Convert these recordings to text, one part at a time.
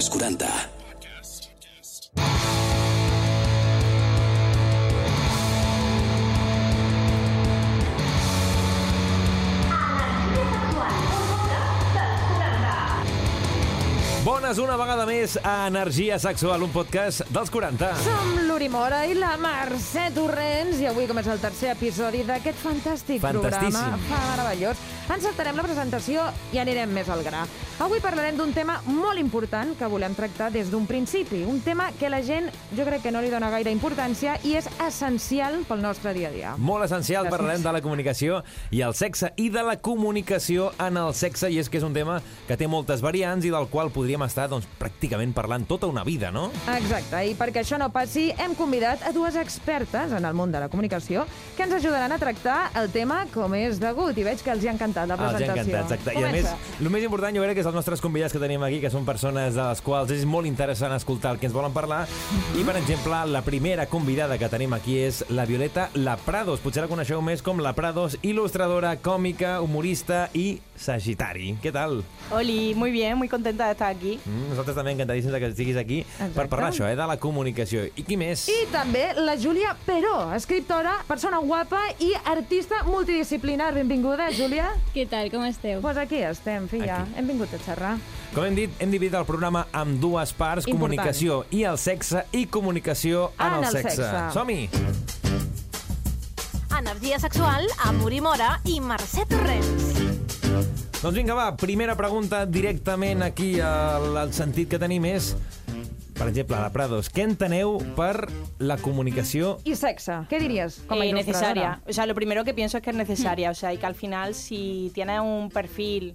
als 40. Bones una vegada més a Energia Sexual, un podcast dels 40. Som l'Uri Mora i la Mercè Torrents i avui comença el tercer episodi d'aquest fantàstic programa. Fantastíssim. Fa meravellós. Ens saltarem la presentació i anirem més al gra. Avui parlarem d'un tema molt important que volem tractar des d'un principi. Un tema que la gent jo crec que no li dona gaire importància i és essencial pel nostre dia a dia. Molt essencial, Gràcies. parlarem de la comunicació i el sexe i de la comunicació en el sexe, i és que és un tema que té moltes variants i del qual podríem estar doncs, pràcticament parlant tota una vida, no? Exacte, i perquè això no passi, hem convidat a dues expertes en el món de la comunicació que ens ajudaran a tractar el tema com és degut. I veig que els hi ha encantat la Ah, els ha presentació. encantat, exacte. I a més, Comença. el més important jo crec que és els nostres convidats que tenim aquí, que són persones de les quals és molt interessant escoltar el que ens volen parlar. I, per exemple, la primera convidada que tenim aquí és la Violeta Laprados. Potser la coneixeu més com Laprados, il·lustradora, còmica, humorista i sagitari. Què tal? Oli, muy bien, muy contenta de estar aquí. Mm, nosaltres també encantadíssims de que estiguis aquí Exacte. per parlar això, eh, de la comunicació. I qui més? I també la Júlia Peró, escriptora, persona guapa i artista multidisciplinar. Benvinguda, Júlia. Què tal, com esteu? Doncs pues aquí estem, filla. Aquí. Hem vingut a xerrar. Com hem dit, hem dividit el programa amb dues parts, Important. comunicació i el sexe i comunicació en, En el el sexe. sexe. Som-hi! Energia sexual amb Uri Mora i Mercè Torrents. Doncs vinga, va, primera pregunta directament aquí al, al sentit que tenim és, per exemple, a la Prados, què enteneu per la comunicació I sexe, què diries com a Eh, necesaria. O sea, lo primero que pienso es que es necesaria. O sea, y que al final, si tienes un perfil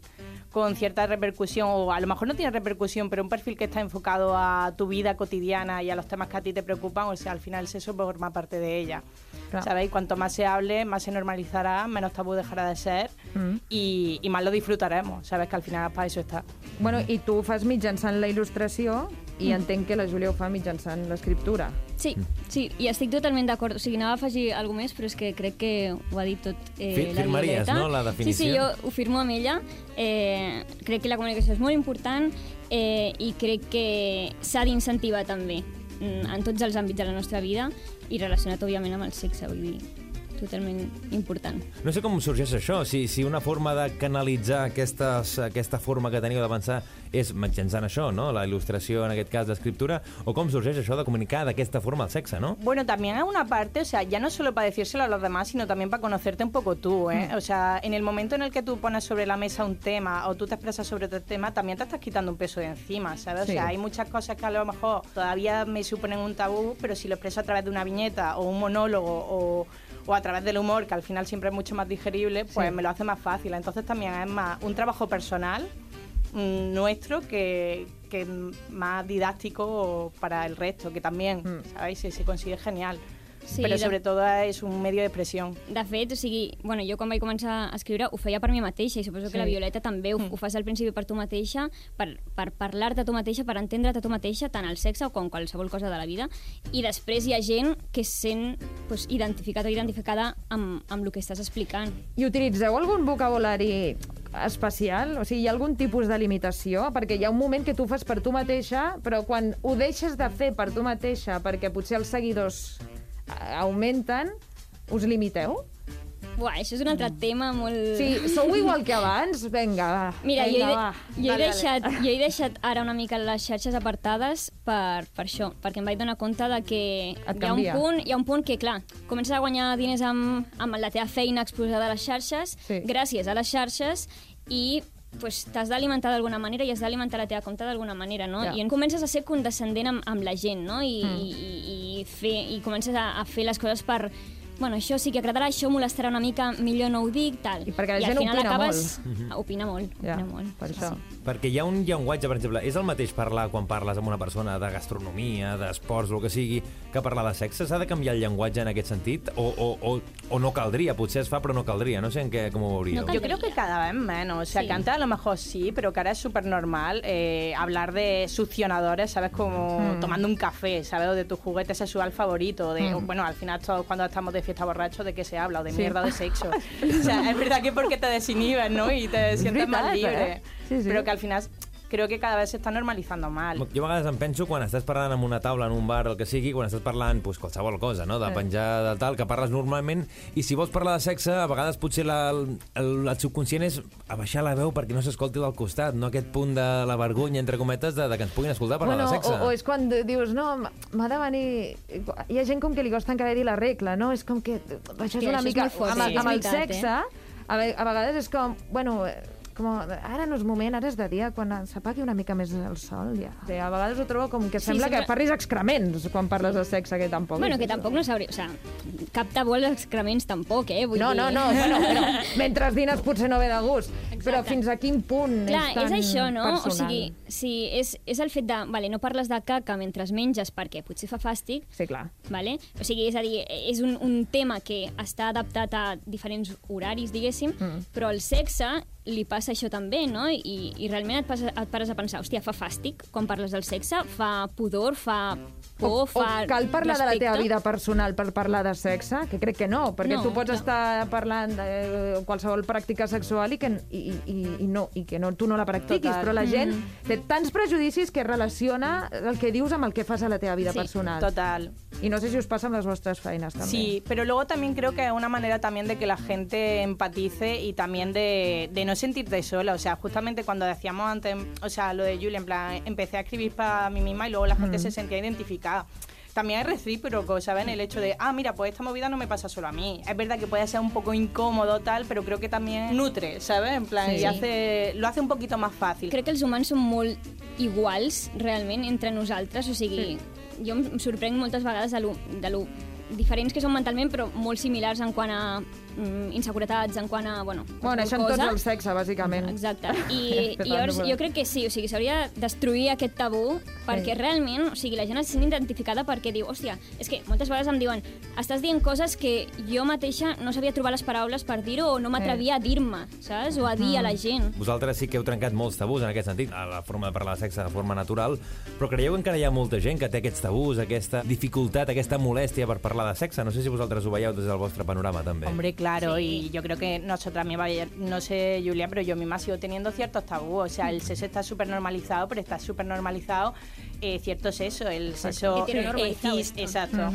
con cierta repercusión, o a lo mejor no tiene repercusión, pero un perfil que está enfocado a tu vida cotidiana y a los temas que a ti te preocupan, o sea, al final el sexo forma parte de ella. Claro. ¿Sabéis? Cuanto más se hable, más se normalizará, menos tabú dejará de ser Mm. y, y más lo disfrutaremos. Sabes que al final para eso está. Bueno, i tu ho fas mitjançant la il·lustració i entenc que la Júlia ho fa mitjançant l'escriptura. Sí, sí, i estic totalment d'acord. O sigui, anava a afegir alguna més, però és que crec que ho ha dit tot eh, la firmaries, Violeta. no, la definició? Sí, sí, jo ho firmo amb ella. Eh, crec que la comunicació és molt important eh, i crec que s'ha d'incentivar també mm, en tots els àmbits de la nostra vida i relacionat, òbviament, amb el sexe, vull dir, totalment important. No sé com sorgeix això, si, si una forma de canalitzar aquestes, aquesta forma que teniu d'avançar és mitjançant això, no? la il·lustració, en aquest cas, l'escriptura, o com sorgeix això de comunicar d'aquesta forma el sexe, no? Bueno, también es una parte, o sea, ya no solo para decírselo a los demás, sino también para conocerte un poco tú, ¿eh? O sea, en el momento en el que tú pones sobre la mesa un tema o tú te expresas sobre otro tema, también te estás quitando un peso de encima, ¿sabes? O Sí. sea, hay muchas cosas que a lo mejor todavía me suponen un tabú, pero si lo expreso a través de una viñeta o un monólogo o, o a través del humor, que al final siempre es mucho más digerible, pues Sí. me lo hace más fácil. Entonces también es más un trabajo personal mm, nuestro que, que más didáctico para el resto, que también, Mm. ¿sabéis? Se, se consigue genial. Sí, Però de- sobretot és un medio d'expressió. De fet, o sigui, bueno, jo quan vaig començar a escriure ho feia per mi mateixa i suposo Sí. que la Violeta també ho, Mm. ho fas al principi per tu mateixa, per, per parlar-te a tu mateixa, per entendre't a tu mateixa, tant el sexe com qualsevol cosa de la vida, i després hi ha gent que es sent pues, identificat o identificada amb, amb el que estàs explicant. I utilitzeu algun vocabulari especial? O sigui, hi ha algun tipus de limitació? Perquè hi ha un moment que tu ho fas per tu mateixa, però quan ho deixes de fer per tu mateixa perquè potser els seguidors augmenten, us limiteu? Buah, això és un altre tema molt... Sí, sou igual que abans? Vinga, va. Mira, jo, vinga, he, va. de, jo, he Dale, deixat, jo he deixat ara una mica les xarxes apartades per, per això, perquè em vaig donar compte de que Et hi ha, un punt, hi ha un punt que, clar, comences a guanyar diners amb, amb la teva feina exposada a les xarxes, Sí. gràcies a les xarxes, i pues, t'has d'alimentar d'alguna manera i has d'alimentar la teva compte d'alguna manera, no? Ja. I comences a ser condescendent amb, amb la gent, no? I, Mm. i, i, fer, i comences a, a fer les coses per bueno, això sí que agradarà, això molestarà una mica, millor no ho dic, tal. I perquè la I gent al final opina acabes... Opina molt, Ja, opina molt. per sí, això. sí. Perquè hi ha un llenguatge, per exemple, és el mateix parlar quan parles amb una persona de gastronomia, d'esports, el que sigui, que parlar de sexe? S'ha de canviar el llenguatge en aquest sentit? O, o, o, o no caldria? Potser es fa, però no caldria. No sé en què, com ho veuríeu. No Yo creo que cada vez menos. O sea, Sí. que antes a lo mejor sí, pero que ahora es súper normal eh, hablar de succionadores, ¿sabes? Como Mm. tomando un café, ¿sabes? O de tu juguete sexual favorito. De, Mm. Bueno, al final todos cuando estamos de fiesta borrachos, ¿de qué se habla? O de Sí. mierda de sexo. o sea, es verdad que porque te desinhibes, ¿no? Y te sientes más libre. ¿eh? Sí, sí. Pero que al final creo que cada vez se está normalizando mal. Jo a vegades em penso quan estàs parlant amb una taula en un bar el que sigui, quan estàs parlant pues, qualsevol cosa, no? de penjar de tal, que parles normalment, i si vols parlar de sexe, a vegades potser la, el, el, el subconscient és abaixar la veu perquè no s'escolti del costat, no aquest punt de la vergonya, entre cometes, de, de que ens puguin escoltar parlar bueno, de sexe. O, o és quan dius, no, m'ha de venir... Hi ha gent com que li costa encara dir la regla, no? És com que baixes una això és mica... molt fort, amb, amb el sexe, a, ve- a vegades és com, bueno, eh, com, ara no és moment, ara és de dia, quan s'apagui una mica més el sol, ja. Sí, a vegades ho trobo com que Sí, sembla sembla- que parlis excrements quan parles de sexe, que tampoc... Bueno, que tampoc no s'hauria... O sigui, cap tabú als excrements tampoc, eh? Vull No, dir... no, no, bueno, però mentre dines potser no ve de gust. Però fins a quin punt Clar, és tan és això, no? personal? O sigui, sí, és, és el fet de... Vale, no parles de caca mentre menges perquè potser fa fàstic, Sí, clar. Vale? O sigui, és a dir, és un, un tema que està adaptat a diferents horaris, diguéssim, mm. però al sexe li passa això també, no? I, i realment et, passa, et pares a pensar, hòstia, fa fàstic quan parles del sexe? Fa pudor? Fa por? O, o fa cal parlar de la teva respecte? vida personal per parlar de sexe? Que crec que no, perquè No, tu pots no. estar parlant de qualsevol pràctica sexual i que, i, i, i, no, i que no, tu no la practiquis, Total. però la gent té tants prejudicis que relaciona el que dius amb el que fas a la teva vida Sí, personal. Total. I no sé si us passa amb les vostres feines, també. Sí, pero luego también creo que es una manera también de que la gente empatice y también de, de no sentirte sola. O sea, justamente cuando decíamos antes, o sea, lo de Julia, en plan, empecé a escribir para mí misma y luego la gente se sentía identificada. También es recíproco, ¿saben? El hecho de, ah, mira, pues esta movida no me pasa solo a mí. Es verdad que puede ser un poco incómodo, tal, pero creo que también nutre, ¿sabes? En plan, Sí. y hace, lo hace un poquito más fácil. Crec que els humans són molt iguals, realment, entre nosaltres. O sigui, jo em sorprenc moltes vegades de lo, de lo diferents que són mentalment, però molt similars en quant a mm, inseguretats, en quant a, bueno, Bueno, això en tots el sexe, bàsicament. Exacte. I, i llavors la jo crec que sí, o sigui, s'hauria de destruir aquest tabú perquè Sí. realment, o sigui, la gent es sent identificada perquè diu, hòstia, és que moltes vegades em diuen estàs dient coses que jo mateixa no sabia trobar les paraules per dir-ho o no m'atrevia a dir-me, saps? O a dir a la gent. Vosaltres sí que heu trencat molts tabús en aquest sentit, a la forma de parlar de sexe de forma natural, però creieu que encara hi ha molta gent que té aquests tabús, aquesta dificultat, aquesta molèstia per parlar de sexe? No sé si vosaltres ho veieu des del vostre panorama, també. Hombre, claro, Sí. y yo creo que nosotras mismas, no sé, Julia, pero yo misma sigo teniendo ciertos tabús. O sea, el sexo está súper normalizado, pero está súper normalizado eh, cierto sexo, el sexo Heteronormalizado cis, exacto,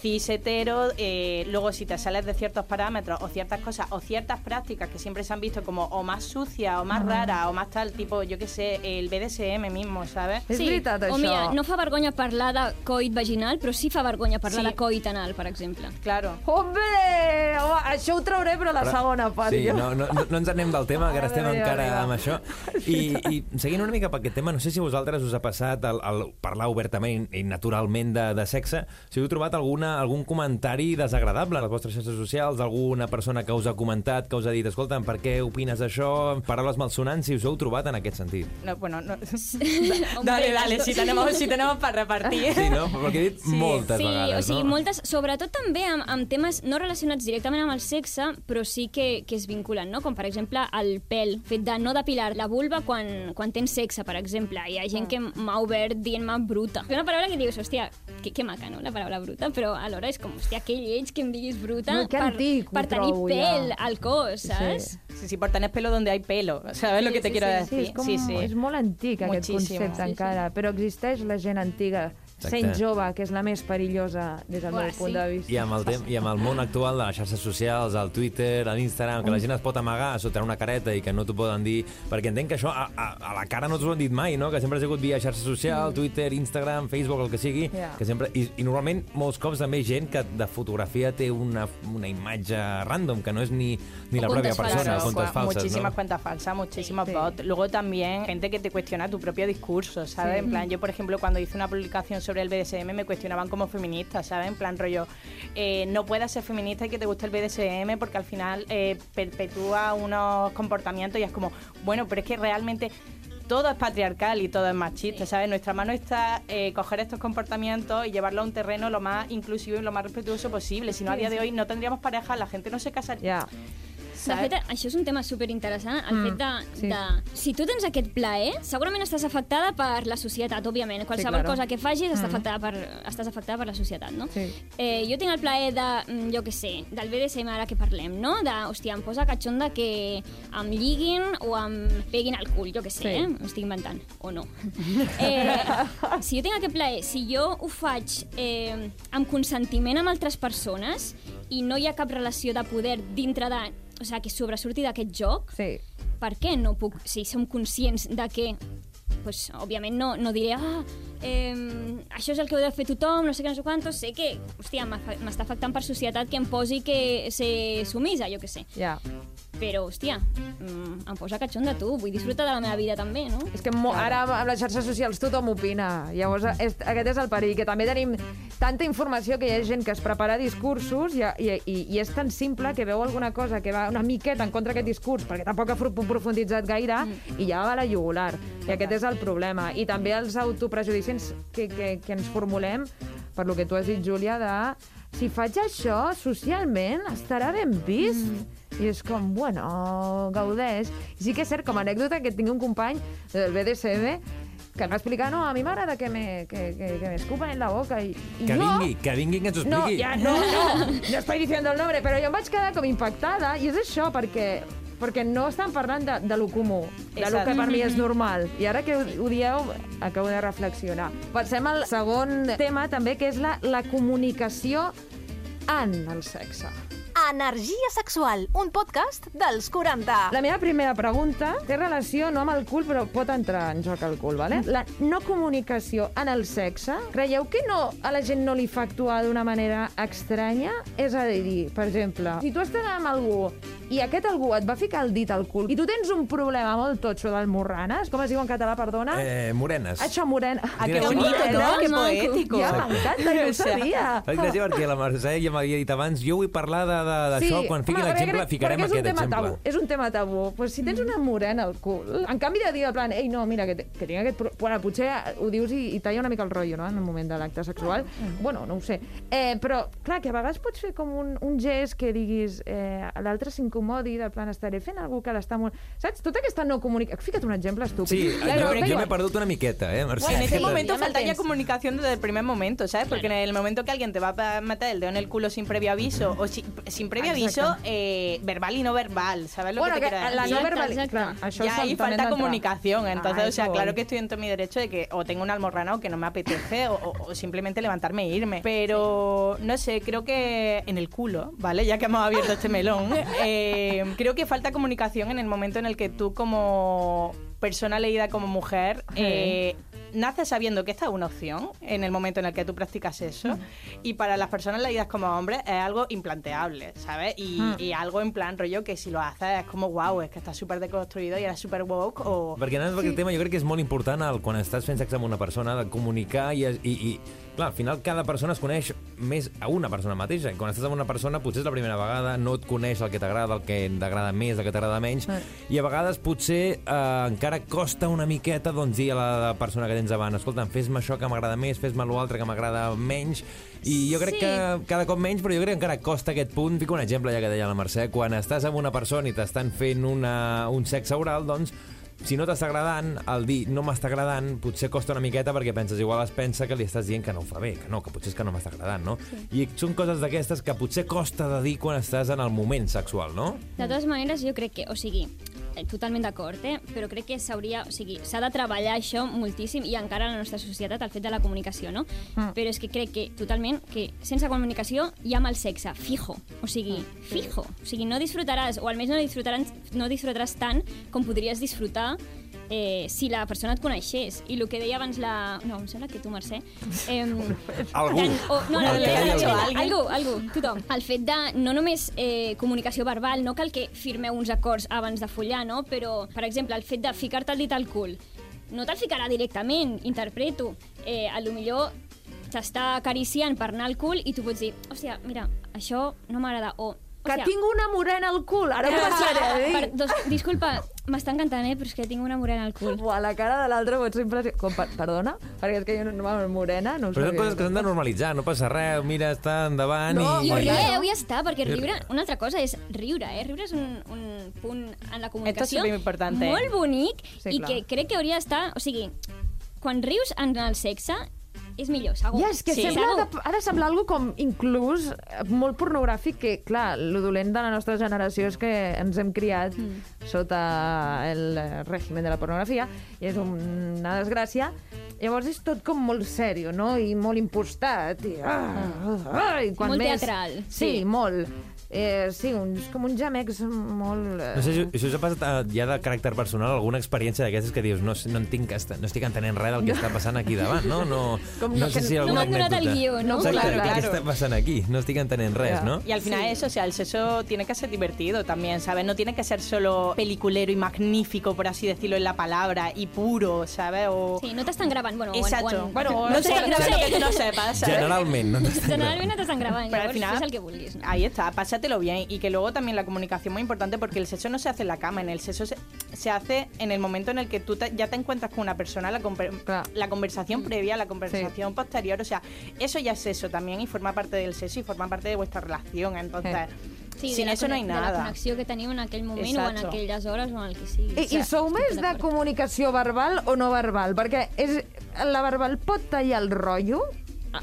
cis hetero. eh, luego, si te sales de ciertos parámetros o ciertas cosas o ciertas prácticas que siempre se han visto como o más sucias o más raras o más tal, tipo, yo qué sé, el BDSM mismo, ¿sabes? Veritat, O mira, no fa vergonya parlar de coit vaginal, però sí fa vergonya parlar Sí. de coit anal, per exemple. Claro. Hombre! Home, això ho trauré, però la segona part. Sí, no, no, no, no ens anem del tema, que ara estem ve, encara arriba. amb això. I, I seguint una mica per aquest tema, no sé si a vosaltres us ha passat el, el parlar obertament i naturalment de, de sexe, si heu trobat alguna, algun comentari desagradable a les vostres xarxes socials, alguna persona que us ha comentat, que us ha dit, escolta'm, per què opines d'això? Paraules malsonants, si us heu trobat en aquest sentit. No, bueno, no. Dale, dale, si tenemos, si tenemos para repartir. Sí, no? Perquè he dit Sí. moltes sí, vegades, o sigui, no? moltes, sobretot també amb, amb temes no relacionats directament amb el sexe, però sí que, que es vinculen, no? Com per exemple el pèl, fet de no depilar la vulva quan, quan tens sexe, per exemple. Hi ha gent que m'ha obert dient-me bruta. És una paraula que dius, hòstia, que, que maca, no?, la paraula bruta, però alhora és com, hòstia, que lleig que em diguis bruta No, que per, antic, per tenir trobo, pèl ja. al cos, saps? Sí. Sí, sí, por tener pelo donde hay pelo. ¿Sabes lo que te sí, quiero sí, Sí, decir? és, com, sí, sí. és molt antic aquest Moltíssim. concepte Sí, sí. encara, però existeix la gent antiga sent Exacte. jove, que és la més perillosa des del Uah, meu punt sí. de vista. I amb, el tem I amb el món actual de les xarxes socials, el Twitter, l'Instagram, que la gent es pot amagar sota una careta i que no t'ho poden dir, perquè entenc que això a, a, a la cara no t'ho han dit mai, no? que sempre ha sigut via xarxa social, Twitter, Instagram, Facebook, el que sigui, Ja. que sempre, i, i normalment molts cops també gent que de fotografia té una, una imatge random, que no és ni, ni la pròpia persona, cua- falses, muchísimas no? cuentas falsas, muchísimos Sí. bots. Luego también gente que te cuestiona tu propio discurso, ¿sabes? Sí. En plan, yo por ejemplo cuando hice una publicación sobre el BDSM me cuestionaban como feminista, ¿sabes? En plan rollo, eh, no puedes ser feminista y que te guste el BDSM porque al final eh, perpetúa unos comportamientos y es como, bueno, pero es que realmente todo es patriarcal y todo es machista, ¿sabes? Nuestra mano está eh, coger estos comportamientos y llevarlo a un terreno lo más inclusivo y lo más respetuoso posible. Si no, a día de hoy no tendríamos pareja, la gente no se casaría. De fet, això és un tema superinteressant, el Mm, fet de, sí. de... Si tu tens aquest plaer, segurament estàs afectada per la societat, òbviament. Qualsevol claro. cosa que facis està Mm. afectada per, estàs afectada per la societat, no? Sí. Eh, jo tinc el plaer de, mm, jo què sé, del BDSM ara que parlem, no? De, hòstia, em posa catxonda que em lliguin o em peguin al cul, jo què sé, Sí. eh? Ho estic inventant, o no. Eh, si jo tinc aquest plaer, si jo ho faig eh, amb consentiment amb altres persones i no hi ha cap relació de poder dintre de... O sigui, que sobresurti d'aquest joc, Sí. per què no puc... Si som conscients de que pues, òbviament no, no diré ah, eh, això és el que heu de fer tothom, no sé què, no sé quantos, sé que, hòstia, m'està afectant per societat que em posi que ser sumisa, jo què sé. Ja. Però, hòstia, mm, em posa catxon de tu, vull disfrutar de la meva vida també, no? És que mo ara amb les xarxes socials tothom opina. Llavors, és, aquest és el perill, que també tenim tanta informació que hi ha gent que es prepara discursos i, i, i, i és tan simple que veu alguna cosa que va una miqueta en contra d'aquest discurs, perquè tampoc ha profunditzat gaire, Mm. i ja va a la jugular. I aquest és el problema. I també els autoprejudicis que, que, que ens formulem, per lo que tu has dit, Júlia, de si faig això socialment estarà ben vist. Mm. I és com, bueno, gaudeix. I sí que és cert, com a anècdota, que tinc un company del BDSM que em va explicar, no, a mi m'agrada que me, que, que, que me escupan en la boca. I, i Que jo... vingui, que vingui que ens ho No, expliqui. ja, no, no, no estoy diciendo el nombre, però jo em vaig quedar com impactada, i és això, perquè perquè no estan parlant de, de lo comú, de lo que per mi és normal. I ara que ho, ho dieu, acabo de reflexionar. Passem al segon tema, també, que és la, la comunicació en el sexe. Energia sexual, un podcast dels 40. La meva primera pregunta té relació no amb el cul, però pot entrar en joc el cul, vale? La no comunicació en el sexe, creieu que no a la gent no li fa actuar d'una manera estranya? És a dir, per exemple, si tu estàs amb algú i aquest algú et va ficar el dit al cul i tu tens un problema molt totxo d'almorranes, com es diu en català, perdona? Eh, morenes. Això, morena. Ah, qué bonito, ¿no? Qué maco. poético. Ja, m'encanta, jo ho sabia. És gràcies perquè la Mercè ja m'havia dit abans jo vull parlar de- de- d'això, quan fiqui l'exemple ficarem aquest tema exemple. Tabú, és un tema tabú. Pues si tens una morena al cul, en canvi de dir en plan, ei, no, mira, que, que tinc aquest... pro-" Bueno, potser ho dius i, i talla una mica el rotllo, no?, en el moment de l'acte sexual. Bueno, no ho sé. Eh, però, clar, que a vegades pots fer com un, un gest que diguis eh, l'altre s'incomodi, del plan, estaré fent algú que l'està molt... Saps? Tota aquesta no comunicació... Fica't un exemple estúpid. Sí, Ja, jo, però jo vinga. m'he perdut una miqueta, eh, Mercè. En ese momento ya me falta ya tens. comunicación desde el primer momento, ¿sabes? Porque en el momento que alguien te va a meter el dedo en el culo sin previo aviso, o si- sin previo aviso, eh, verbal y no verbal, ¿sabes lo Bueno, que te que quiero la decir? no Exacte, verbal... exacte. Clar, això ya ahí falta comunicación. Entonces, Ah, o sea, claro que estoy en todo mi derecho de que o tengo una almorrana o que no me apetece, o, o- o simplemente levantarme e irme. Pero, no sé, creo que en el culo, ¿vale? Ya que hemos abierto este melón, eh, creo que falta comunicación en el momento en el que tú como persona leída como mujer eh, naces sabiendo que esta es una opción en el momento en el que tú practicas eso y para las personas leídas como hombres es algo implanteable, ¿sabes? Y, Mm. y algo en plan rollo que si lo haces es como wow, es que estás súper deconstruido y eres súper woke o... Perquè anant per aquest tema, jo crec que és molt important el, quan estàs fent sexe amb una persona de comunicar i, i, i clar, al final cada persona es coneix més a una persona mateixa. I quan estàs amb una persona potser és la primera vegada, no et coneix el que t'agrada, el que t'agrada més, el que t'agrada menys, i a vegades potser eh, encara costa una miqueta doncs, dir a la persona que tens davant, escolta, fes-me això que m'agrada més, fes-me l'altre que m'agrada menys, i jo crec Sí. que cada cop menys, però jo crec que encara costa aquest punt. Fico un exemple, ja que deia la Mercè, quan estàs amb una persona i t'estan fent una, un sexe oral, doncs si no t'està agradant, el dir no m'està agradant potser costa una miqueta perquè penses, igual es pensa que li estàs dient que no ho fa bé, que no, que potser és que no m'està agradant, no? I són coses d'aquestes que potser costa de dir quan estàs en el moment sexual, no? De totes maneres, jo crec que, o sigui, totalment d'acord, eh? però crec que s'hauria, o sigui, s'ha de treballar això moltíssim i encara en la nostra societat el fet de la comunicació, no? Mm. Però és que crec que totalment que sense comunicació hi ha mal sexe, fijo, o sigui, fijo. O sigui, no disfrutaràs, o almenys no disfrutaràs, no disfrutaràs tant com podries disfrutar eh, si la persona et coneixés. I el que deia abans la... No, em sembla que tu, Mercè. Eh, Algú. o, no, no, no, algú. algú, algú, tothom. El fet de no només eh, comunicació verbal, no cal que firmeu uns acords abans de follar, no? Però, per exemple, el fet de ficar-te el dit al cul, no te'l ficarà directament, interpreto. Eh, a lo millor t'està acariciant per anar al cul i tu pots dir, hòstia, mira, això no m'agrada, o Que Hòstia. tinc una morena al cul, ara ho passaré a dir. Per, dos, disculpa, m'està encantant, eh? Però és que tinc una morena al cul. Buah, la cara de l'altre pot ser impressionant. Com, per, perdona? Perquè és que jo no, no morena, no ho Però són coses que s'han de normalitzar, no passa res, mira, està endavant No, i... I rieu, ja està, perquè riure... Una altra cosa és riure, eh? Riure és un, un punt en la comunicació superimportante. molt bonic Sí, i clar. que crec que hauria d'estar... O sigui, quan rius en el sexe és millor, segur. Ja, és que sí. sembla Segur. de, ha de semblar algo com inclús eh, molt pornogràfic, que, clar, lo dolent de la nostra generació és que ens hem criat mm. sota el eh, règim de la pornografia, i és una desgràcia. Llavors és tot com molt sèrio, no? I molt impostat. I, ah, ah, i quan Molt més... teatral, Sí, sí. molt. Eh, sí, un, és com un gemecs molt... eh, No sé si, si us ha passat eh, ja de caràcter personal alguna experiència d'aquestes que dius no, sé- no, entenc, esta- no estic entenent res del que està passant aquí davant, no? No, Com no no- sé si no alguna m'han donat el anècdota. guió, no? Exacte, Claro, què claro. està passant aquí? No estic entenent res, Ja. no? Y al final eso, o sea, el sexo tiene que ser divertido también, ¿sabes? No tiene que ser solo peliculero y magnífico, por así decirlo, en la palabra, y puro, ¿sabes? O... Sí, no t'estan gravant. Bueno, Exacto. Bueno, Bueno, no no sé, t'estan no sé lo que tú no sepas, ¿sabes? Generalment, no t'estan Generalment no t'estan gravant, Pero al llavors final, fes el que vulguis. No? ahí está, pásatelo bien. Y que luego también la comunicación muy importante porque el sexo no se hace en la cama, en el sexo se, se hace en el momento en el que tú te- ya te encuentras con una persona, la, Claro. la conversación previa, la conversación posterior, o sea, eso ya es sexo también y forma parte del sexo y forma parte de vuestra relación. Entonces, Sí, sin de la eso no hay conne- De la nada. connexió que teniu en aquell moment o en Exacto. aquelles hores o en el que sigui. I, I sou més de comunicació verbal o no verbal? Perquè és, la verbal pot tallar el rotllo?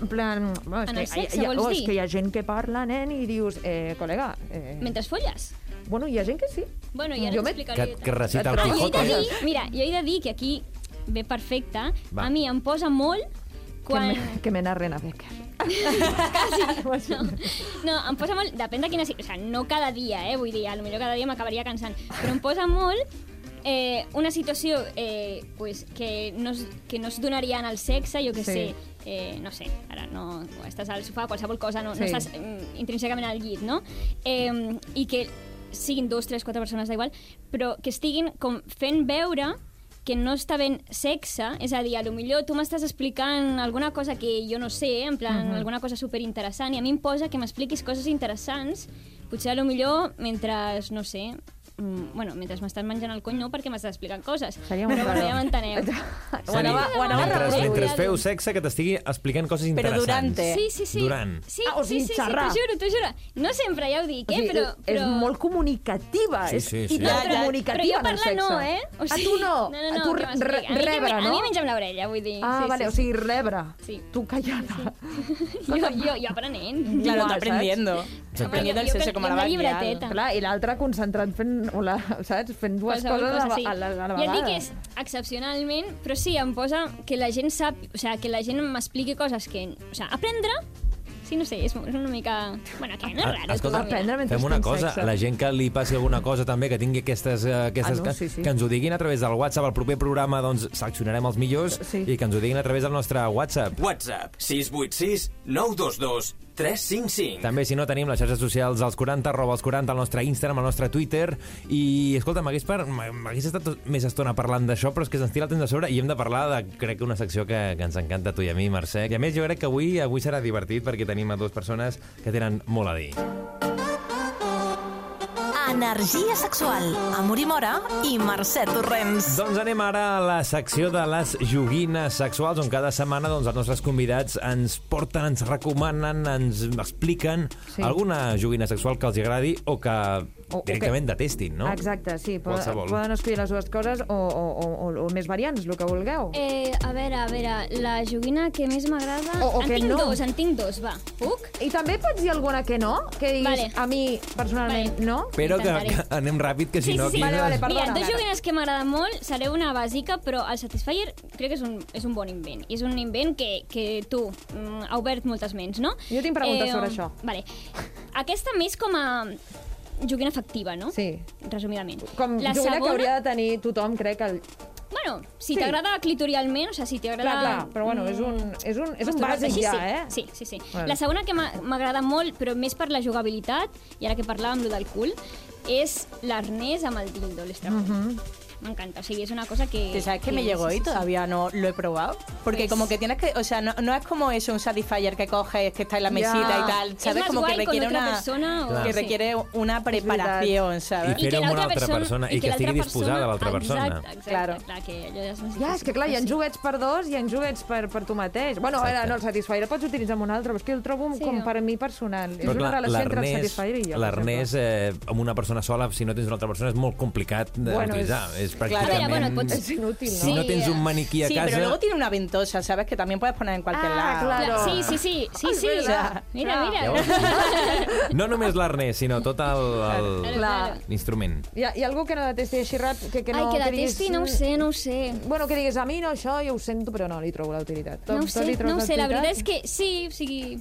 En plan... Bueno, és En que el sexe, hi ha, vols oh, és dir? que hi ha gent que parla, nen, i dius, eh, col·lega... Eh... Mentre folles? Bueno, hi ha gent que sí. Bueno, i ara Jo me- t'explicaré. Que, que recita el Jo he Quijote. de dir, mira, jo he de dir que aquí ve perfecte. Va. A mi em posa molt quan... Que, me, que me narren a Becker. No, no, em posa molt... Depèn de quina... si- O sigui, no cada dia, eh? Vull dir, a lo millor cada dia m'acabaria cansant. Però em posa molt eh, una situació eh, pues, que, no es, que no es donaria en el sexe, jo que Sí. sé, eh, no sé, ara no, estàs al sofà, qualsevol cosa, no, Sí. no estàs mm, intrínsecament al llit, no? Eh, I que siguin dos, tres, quatre persones, da igual, però que estiguin com fent veure que no està ben sexe, és a dir, a lo millor tu m'estàs explicant alguna cosa que jo no sé, en plan, uh -huh. alguna cosa superinteressant, i a mi em posa que m'expliquis coses interessants, potser a lo millor mentre, no sé, mm, bueno, mentre m'estàs menjant el cony no, perquè m'estàs explicant coses. Seria un però ja m'enteneu. Ho anava, ho anava Mentre, mentre feu sexe, que t'estigui explicant coses Però interessants. durante. Sí, sí, sí. Durant. Sí, Ah, o sigui, sí, sí, sí, xerrar. t'ho juro, t'ho juro. No sempre, ja ho dic, O eh? sigui, però, però... És molt comunicativa. Sí, sí, sí. hiper Ja, ja. comunicativa Però jo parlar no, eh? a tu no. No, no, a no, tu re. A mi que rebre, me- no? A mi menja'm l'orella, vull dir. Ah, sí, vale, sí, o sigui, rebre. Sí. Tu callant. Jo, jo, jo aprenent. Claro, Igual, Aprendiendo el jo jo la la va a guiar. llibreteta. Clar, i l'altre concentrat fent, o la, saps? fent dues Qualsevol coses a, cosa, la- sí. a, la, a la Jo vegada. et dic que és excepcionalment, però sí, em posa que la gent sap, o sigui, que la gent m'expliqui coses que... O sigui, aprendre, sí, no sé, és, una mica... Bueno, que no és Ah, raro. escolta, aprendre mentre Fem una cosa, sexe. la gent que li passi alguna cosa també, que tingui aquestes... eh, aquestes Ah, no, que, sí, sí. que ens ho diguin a través del WhatsApp, al proper programa doncs seleccionarem els millors Sí. i que ens ho diguin a través del nostre WhatsApp. WhatsApp 686 922 355. També, si no, tenim les xarxes socials als 40, arroba als 40, al nostre Instagram, al nostre Twitter, i, escolta, m'hagués par... estat més estona parlant d'això, però és que se'ns tira el temps de sobre i hem de parlar de, crec que una secció que, que ens encanta a tu i a mi, Mercè. I a més, jo crec que avui avui serà divertit perquè tenim a dues persones que tenen molt a dir. Energia sexual. Amor i Mora i Mercè Torrents. Doncs anem ara a la secció de les joguines sexuals, on cada setmana doncs, els nostres convidats ens porten, ens recomanen, ens expliquen Sí. alguna joguina sexual que els agradi o que O- o directament detestin, no? Exacte, sí. Poden, Qualsevol. poden escollir les dues coses o, o, o, o, o més variants, el que vulgueu. Eh, a veure, a veure, la joguina que més m'agrada... O- o en que tinc no. dos, en tinc dos, va. Puc? I també pots dir alguna que no? Que diguis, Vale. a mi, personalment, Vale. no? Però que, que anem ràpid, que si Sí, no... sí, sí. Vale, vale, perdona. Mira, dos joguines que m'agraden molt, seré una bàsica, però el Satisfyer crec que és un, és un bon invent. I és un invent que, que tu mm, ha obert moltes ments, no? Jo tinc preguntes sobre això. Vale. Aquesta més com a joguina efectiva, no? Sí. Resumidament. Com la joguina segona, que hauria de tenir tothom, crec, el... Bueno, si Sí. t'agrada clitorialment, o sigui, si t'agrada... Clar, clar, però bueno, és un, és un, és un bàsic ja, sí. eh? Sí, sí, sí. Vale. La segona que m'agrada molt, però més per la jugabilitat, i ara que parlàvem lo del cul, és l'arnès amb el dildo, l'estrapó. Mhm. Me encanta. O sigui, es una cosa que... ¿Te sabes que que me llegó sí, y sí, sí. todavía no lo he probado? Porque Pues- como que tienes que, o sea, no, no es como eso, un Satisfyer que coges, que está en la mesita y tal, Es ¿sabes? más Como que guay con requiere otra una persona o- Claro. que requiere una preparación, ¿sabes? I que fer-ho amb una l'altra altra persona i que l'altra estigui disposada l'altra persona. Exacte, exacte, Claro. clar, que allò ja és una Ja, és que clar, hi ha joguets per dos i hi ha joguets per, per tu mateix. Bueno, Exacte. ara no, el Satisfyer el pots utilitzar amb un altre, però és que el trobo Sí, com no? per mi personal. és Però una clar, relació entre el Satisfyer i jo. l'Ernest eh, amb una persona sola, si no tens una altra persona, és molt complicat Bueno, d'utilitzar. és- És, A veure, pràcticament... bueno, pots... És inútil, no? Si no tens un maniquí a Sí, casa... pero luego tiene una ventosa, ¿sabes? Que también puedes poner en cualquier Ah, lado. claro. Clar, sí, sí, sí, sí, sí. verdad. Mira, Clar. mira. Llavors, no només l'Ernest, sinó tot el- el- l'instrument. Hi ha, hi ha algú que no detesti així rap? Que, que no, Ai, que diguis, detesti, no ho sé, no ho sé. Bueno, que diguis, a mi no, això jo ho sento, però no li trobo la utilitat. No ho tu li sé, no ho sé, la veritat és que sí, o sigui...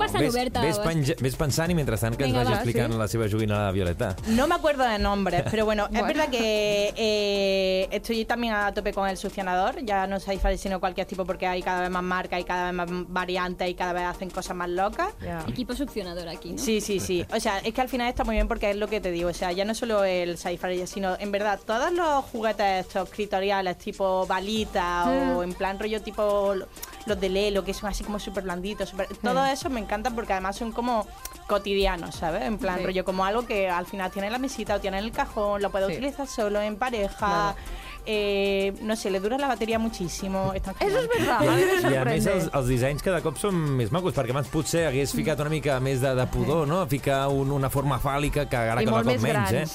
Bastant ves, oberta. Ves, penja, ves pensant i mentrestant que ens Venga, vagi va, explicant sí. la seva joguina a la Violeta. No me acuerdo de nombres, pero bueno, es verdad que eh, estoy también a tope con el succionador. Ya no Satisfyer, sino cualquier tipo, porque hay cada vez más marcas y cada vez más variantes y cada vez hacen cosas más locas. Ja. Equipo succionador aquí, ¿no? Sí, sí, sí. O sea, es que al final está muy bien porque es lo que te digo. O sea, ya no solo el sci-fi, sino en verdad todos los juguetes estos clitoriales tipo balita o en plan rollo tipo los de Lelo, que son así como súper blanditos. Súper- Todo eso me encanta porque además son como cotidianos, ¿sabes? En plan Sí. rollo como algo que al final tiene en la mesita o tiene en el cajón, lo puede Sí. utilizar solo, en pareja. eh, no sé, le dura la batería muchísimo. Eso és verdad, I a més els, els dissenys cada cop són més macos, perquè abans potser hagués ficat una mica més de, de pudor, no? Ficar un, una forma fàl·lica que ara I cada cop menys, grans. eh?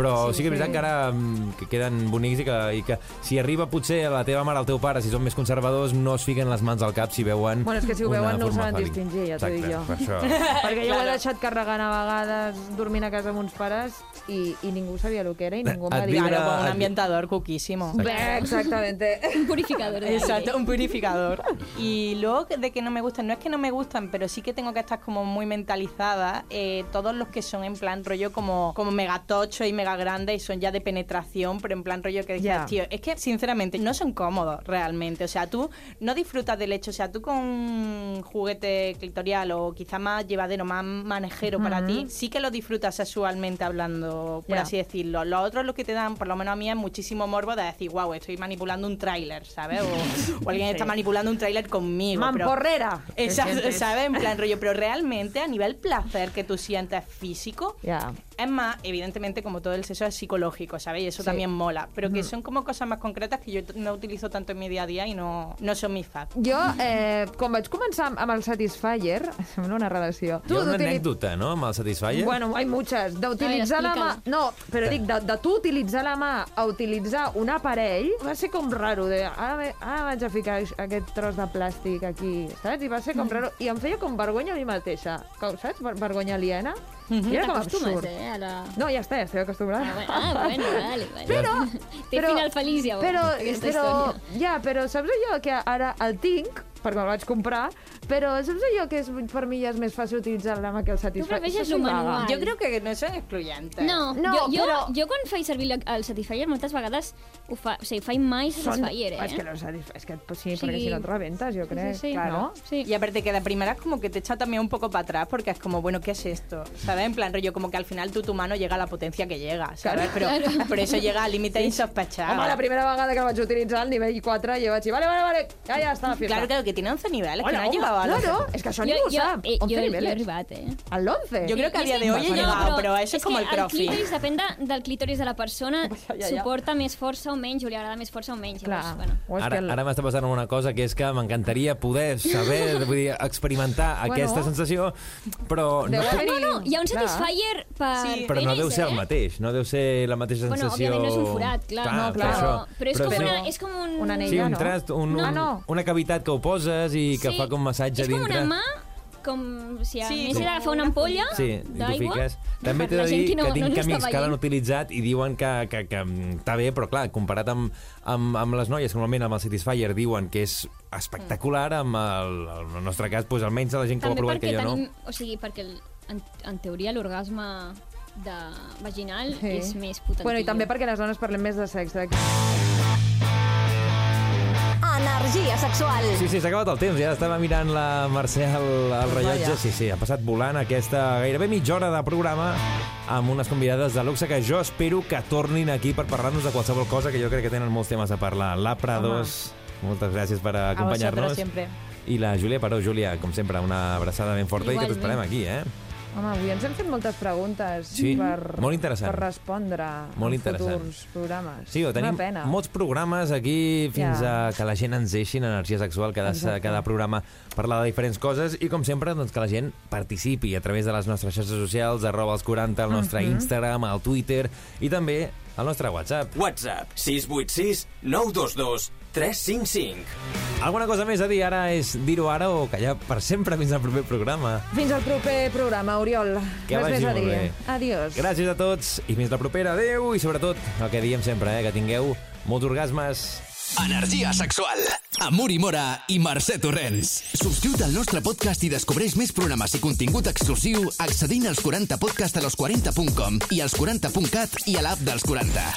Però sí, sí que és veritat que ara mm, que queden bonics i que, i que si arriba potser a la teva mare, al teu pare, si són més conservadors, no es fiquen les mans al cap si veuen Bueno, és que si ho una veuen no ho forma saben fàl·lica. distingir, ja t'ho dic Exacte, jo. Per això. Perquè jo ho he Claro. deixat carregant a vegades, dormint a casa amb uns pares, i, i ningú sabia el que era i ningú em va Et dir... vibra- Claro, con un ambientador cuquísimo. Bé, exactamente. Un purificador de Exacto, aire. un purificador. Y luego de que no me gustan, no es que no me gustan, pero sí que tengo que estar como muy mentalizada. eh, todos los que son en plan rollo como, como mega tocho y mega grande y son ya de penetración, pero en plan rollo que dices, tío, es que sinceramente no son cómodos realmente. O sea, tú no disfrutas del hecho. O sea, tú con un juguete clitorial o quizá más llevadero, más manejero para ti, sí que lo disfrutas sexualmente hablando, por así decirlo. Los otros lo que te dan, por lo menos a mí, es muchísimo morbo de decir, wow, estoy manipulando un tráiler, ¿sabes? O, o alguien está manipulando un tráiler conmigo. pero- Mamporrera. Sientes. ¿sabes? En plan rollo, pero realmente a nivel placer que tú sientes físico, Ja. Es más, evidentemente, como todo el sexo es psicológico, ¿sabes? Y eso Sí. también mola. Pero que son como cosas más concretas que yo no utilizo tanto en mi día a día y no, no son mis faves. Jo, eh, quan vaig començar amb- amb el Satisfyer, sembla una relació... Hi ha una d'utili- anècdota, no?, amb el Satisfyer? Bueno, hay muchas. D'utilitzar la mà... No, però dic, de, de tu utilitzar la mà a utilitzar un aparell, va ser com raro. De, ara, ve- ara vaig a ficar aquest tros de plàstic aquí, saps? I va ser com Mm. raro. I em feia com vergonya a mi mateixa. Com, saps? Ver vergonya aliena. Era com T'acostumes, absurd. eh, a la... No, ja està, ja estic acostumbrada. Ah, bueno, ah, bueno, vale, vale. Però- Té però- final feliç, ja, Però, aquesta però, història. ja, però saps allò que ara el tinc, perquè me'l vaig comprar, però saps allò que és, per mi ja és més fàcil utilitzar la mà que el Satisfyer? prefereixes lo soy vaga. manual. Yo creo que no son excluyentes. No, No, jo, jo, però- jo quan faig servir la- el Satisfyer moltes vegades ho fa, o sigui, faig mai Satisfyer, eh? És que, no, satisf- és que pues, sí, Sí. perquè si no et rebentes, jo crec. sí, sí. Claro. ¿no? Sí. Y aparte que de primera es como que te echa también un poco para atrás porque es como, bueno, ¿qué es esto? ¿Sabes? En plan rollo, como que al final tú, tu mano llega a la potencia que llega, ¿sabes? Claro. Pero, Claro. pero eso llega al límite insospechado. Home, la primera vegada que el vaig utilitzar, al nivell 4, jo vaig dir, vale, vale, vale, ja, ja està la fiesta. Claro, claro, que tiene 11 niveles, Bueno, que no ha llegado a. Claro, és que això Jo, ningú ho jo, sap. eh, 11 jo, jo he arribat, eh? Al 11? Yo creo que a día és de hoy he no, llegado, pero eso es como que el crossfit. clítoris depèn de, del clítoris de la persona, ja, ja. suporta més força o menys, o li agrada més força o menys. Clar. Llavors, bueno. O és Ara, que el... ara m'està passant una cosa que és que m'encantaria poder saber, vull dir, experimentar Bueno. aquesta sensació, però no, Deu haver-hi- No, no, hi ha un Clar. Satisfyer per Sí. però no deu ser el eh? mateix, no deu ser la mateixa Bueno, sensació... òbviament no és un forat, clar. No, clar. això. Però és, Però com una, és com un... Un anell. Sí, un no. trast, un, No. un, Ah, no. una cavitat que ho poses i que Sí. fa com massatge és com dintre. una mà, com si Sí, anéssim com a agafar una ampolla Sí, d'aigua. També t'he de dir que no- que tinc no amics que l'han utilitzat i diuen que, que, que mm, està bé, però clar, comparat amb, amb, amb les noies, que normalment amb el Satisfyer diuen que és espectacular, amb el, en el nostre cas, doncs, almenys la gent que ho ha provat que jo tenim... no. O sigui, perquè el, en, en teoria l'orgasme de vaginal Sí. és més potent. Bueno, i també perquè les dones parlem més de sexe. Energia sexual. Sí, sí, s'ha acabat el temps, ja estava mirant la Mercè al, al rellotge. Vaja. Sí, sí, ha passat volant aquesta gairebé mitja hora de programa amb unes convidades de luxe que jo espero que tornin aquí per parlar-nos de qualsevol cosa, que jo crec que tenen molts temes a parlar. La Prados, moltes gràcies per A vosotros acompanyar-nos. siempre. I la Júlia Paró, Júlia, com sempre, una abraçada ben forta i que Igualment. t'esperem aquí, eh? Home, avui ens hem fet moltes preguntes Sí, per, molt interessant. per respondre Molt en futurs programes. Sí, ho tenim molts programes aquí fins Ja. a que la gent ens deixi en energia sexual cada, Exacte. cada programa parlar de diferents coses i com sempre doncs, que la gent participi a través de les nostres xarxes socials arroba els 40, el nostre Mhm. Instagram, el Twitter i també el nostre WhatsApp. WhatsApp 686 922 355. Alguna cosa més a dir ara és dir-ho ara o callar per sempre fins al proper programa. Fins al proper programa, Oriol. Que Res vagi més a molt dir. bé. Adiós. Gràcies a tots i fins la propera. Adéu i sobretot el que diem sempre, eh, que tingueu molts orgasmes. Energia sexual. Amor i Mora i Mercè Torrents. Subscriu't al nostre podcast i descobreix més programes i contingut exclusiu accedint als 40podcast a los40.com i als 40.cat i a l'app dels 40.